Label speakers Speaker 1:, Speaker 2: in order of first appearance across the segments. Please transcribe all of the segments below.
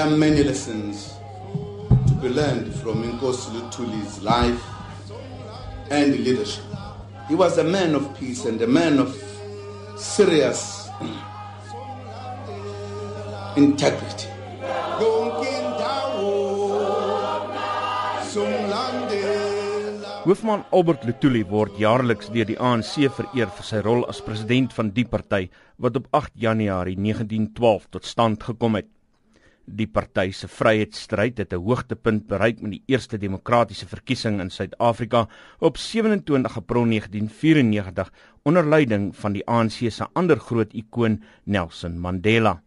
Speaker 1: there are many lessons to be learned from Nkosi Lutuli's life and leadership. He was a man of peace and a man of serious integrity.
Speaker 2: Hoofman Albert Lutuli word jaarliks deur die ANC vereer vir sy rol as president van die party wat op 8 Januarie 1912 tot stand gekom het. Die party se vryheidsstryd het 'n hoogtepunt bereik met die eerste demokratiese verkiesing in Suid-Afrika op 27 April 1994 onder leiding van die ANC se ander groot ikoon Nelson Mandela.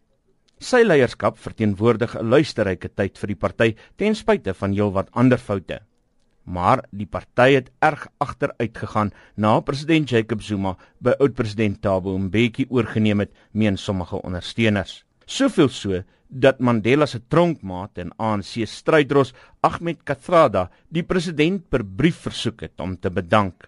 Speaker 2: Sy leierskap verteenwoordig 'n luisterryke tyd vir die party ten spyte van heelwat ander foute maar die party het erg agteruit gegaan na president Jacob Zuma by oud-president Thabo Mbeki oorgeneem het, meen sommige ondersteuners. Soveel so dat Mandela se tronkmaat en ANC strydros Ahmed Kathrada die president per brief versoek het om te bedank.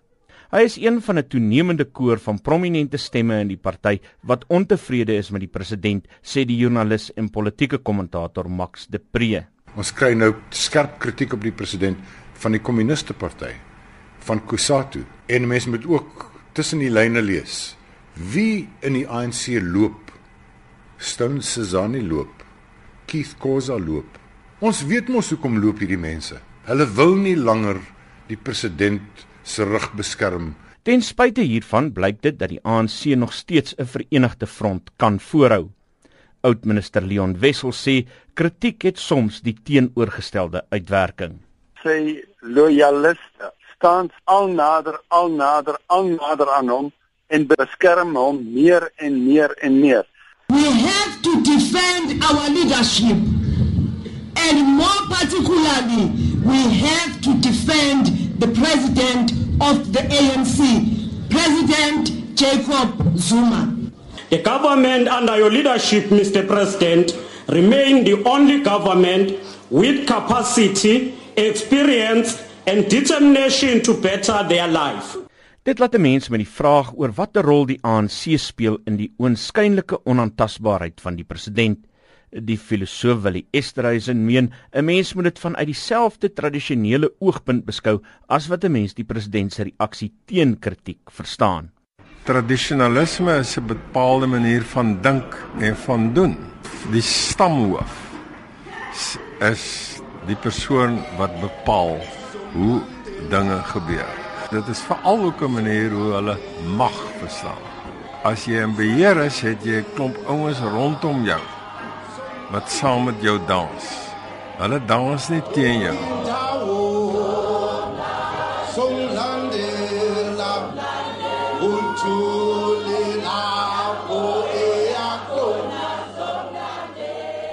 Speaker 2: Hy is een van 'n toenemende koor van prominente stemme in die party wat ontevrede is met die president, sê die joernalis en politieke kommentator Max de Pre.
Speaker 3: Ons kry nou skerp kritiek op die president van die kommuniste party van Kusatu en mense moet ook tussen die lyne lees wie in die ANC loop Stone Sezani loop. Keith Khoza loop. Ons weet mos hoekom loop hierdie mense. Hulle wil nie langer die president se rug beskerm.
Speaker 2: Ten spyte hiervan blyk dit dat die ANC nog steeds 'n verenigde front kan voorhou. Oudminister Leon Wessel sê kritiek het soms die teenoorgestelde uitwerking.
Speaker 4: Sy loyaliste staan al nader, al nader, al nader aan hom en beskerm hom meer en meer en meer.
Speaker 5: Defend our leadership and more particularly we have to defend the president of the ANC, President Jacob Zuma.
Speaker 6: The government under your leadership, Mr. President, remain the only government with capacity experience and determination to better their life.
Speaker 2: Dit laat 'n mens met die vraag oor watter rol die ANC speel in die oënskynlike onaantastbaarheid van die president. Die filosoof Willie Esterhuizen meen 'n mens moet dit vanuit dieselfde tradisionele oogpunt beskou as wat 'n mens die president se reaksie teen kritiek verstaan.
Speaker 7: Tradisionalisme is 'n bepaalde manier van dink en van doen. Die stamhoof is die persoon wat bepaal hoe dinge gebeur. Dit is veral ook 'n manier hoe hulle mag verstaan. As jy 'n beheer is, het jy 'n klomp ouens rondom jou wat saam met jou dans. Hulle dans nie teen jou.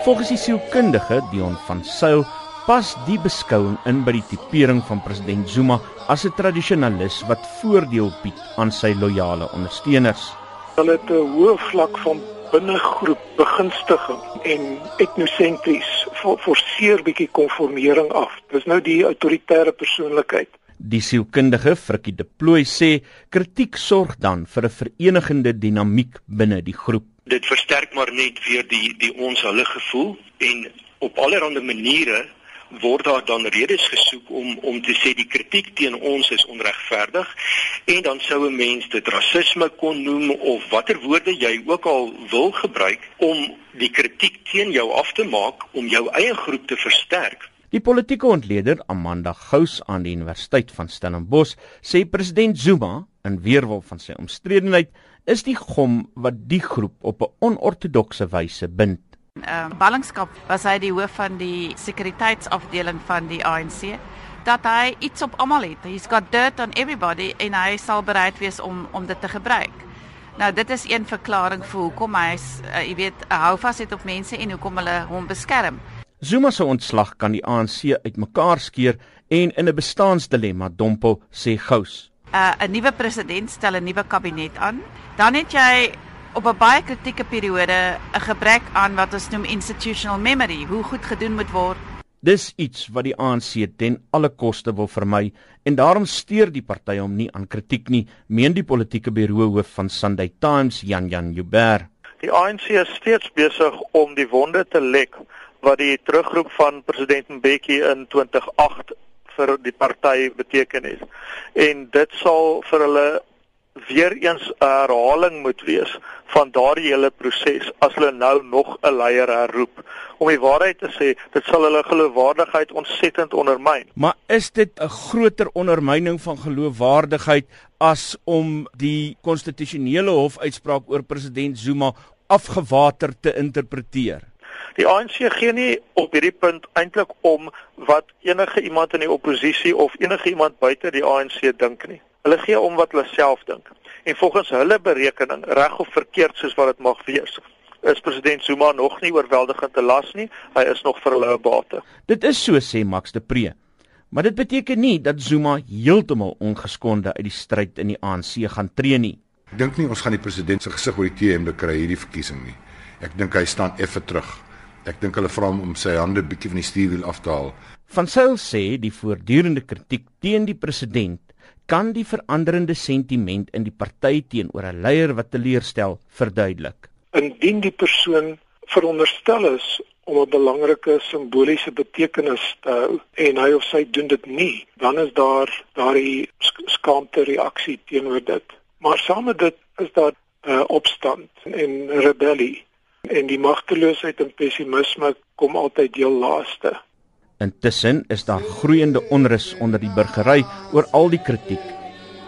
Speaker 2: Volgens die sielkundige Dion van Sail pas die beskouing in by die tipering van president Zuma as 'n tradisionalis wat voordeel bied aan sy loyale ondersteuners.
Speaker 8: Hulle het 'n hoë vlak van binnegroep begunstiging en etnosentries forceer bietjie konformering af. Dis nou die autoritaire persoonlikheid.
Speaker 2: Die sielkundige Frikkie De Plooy sê kritiek sorg dan vir 'n verenigende dinamiek binne die groep.
Speaker 9: Dit versterk maar net weer die die ons hulle gevoel en op allerlei maniere word daar dan redes gesoek om om te sê die kritiek teen ons is onregverdig en dan sou 'n mens dit rasisme kon noem of watter woorde jy ook al wil gebruik om die kritiek teen jou af te maak om jou eie groep te versterk.
Speaker 2: Die politieke ontleder Amanda Gous aan die Universiteit van Stellenbosch sê president Zuma in weerwil van sy omstredenheid is die gom wat die groep op 'n onortodokse wyse bind
Speaker 10: ehm uh, ballingskap was hy die hoof van die sekuriteitsafdeling van die ANC dat hy iets op almal het. He's got dirt on everybody en hy sal bereid wees om om dit te gebruik. Nou dit is een verklaring vir hoekom hy uh, jy weet hou vas het op mense en hoekom hulle hom beskerm.
Speaker 2: Zuma se ontslag kan die ANC uitmekaar skeer en in 'n bestaansdilemma dompel, sê Gous.
Speaker 10: Uh, 'n Nuwe president stel 'n nuwe kabinet aan. Dan het jy op 'n baie kritieke periode 'n gebrek aan wat ons noem institutional memory, hoe goed gedoen moet word.
Speaker 2: Dis iets wat die ANC ten alle koste wil vermy en daarom steur die party hom nie aan kritiek nie, meen die politieke beroehoof van Sunday Times, Jan Jan Jubber.
Speaker 8: Die ANC is steeds besig om die wonde te lek
Speaker 11: wat die terugroep van president Mbeki in 2008 vir die party beteken het. En dit sal vir hulle weer eens 'n herhaling moet wees van daardie hele proses as hulle nou nog 'n leier herroep. Om die waarheid te sê, dit sal hulle geloofwaardigheid ontsettend ondermyn.
Speaker 2: Maar is dit 'n groter ondermyning van geloofwaardigheid as om die konstitusionele hof uitspraak oor president Zuma afgewater te interpreteer?
Speaker 11: Die ANC gee nie op hierdie punt eintlik om wat enige iemand in die oppositie of enige iemand buite die ANC dink nie. Hulle gee om wat hulle self dink. En volgens hulle berekening, reg of verkeerd soos wat dit mag wees, is president Zuma nog nie oorweldigend te las nie. Hy is nog vir hulle 'n bate.
Speaker 2: Dit is so sê Max de Pre. Maar dit beteken nie dat Zuma heeltemal ongeskonde uit die stryd in die ANC gaan tree nie.
Speaker 3: Ek dink nie ons gaan die president se gesig oor die T-hemde kry hierdie verkiesing nie. Ek dink hy staan effe terug. Ek dink hulle vra hom om sy hande bietjie van die stuurwiel af te haal.
Speaker 2: Van Sail sê die voortdurende kritiek teen die president kan die veranderende sentiment in die party teenoor 'n leier wat teleurstel verduidelik.
Speaker 8: Indien die persoon veronderstel is om 'n belangrike simboliese betekenis te hou en hy of sy doen dit nie, dan is daar daardie skaamte reaksie teenoor dit. Maar saam met dit is daar 'n uh, opstand en rebellie en die magteloosheid en pessimisme kom altyd heel laaste.
Speaker 2: Intussen is daar groeiende onrus onder die burgery oor al die kritiek.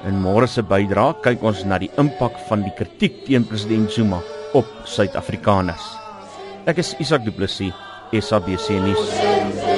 Speaker 2: In môre se bydra kyk ons na die impak van die kritiek teen president Zuma op Suid-Afrikaners. Ek is Isak Du Plessis, SABC nuus.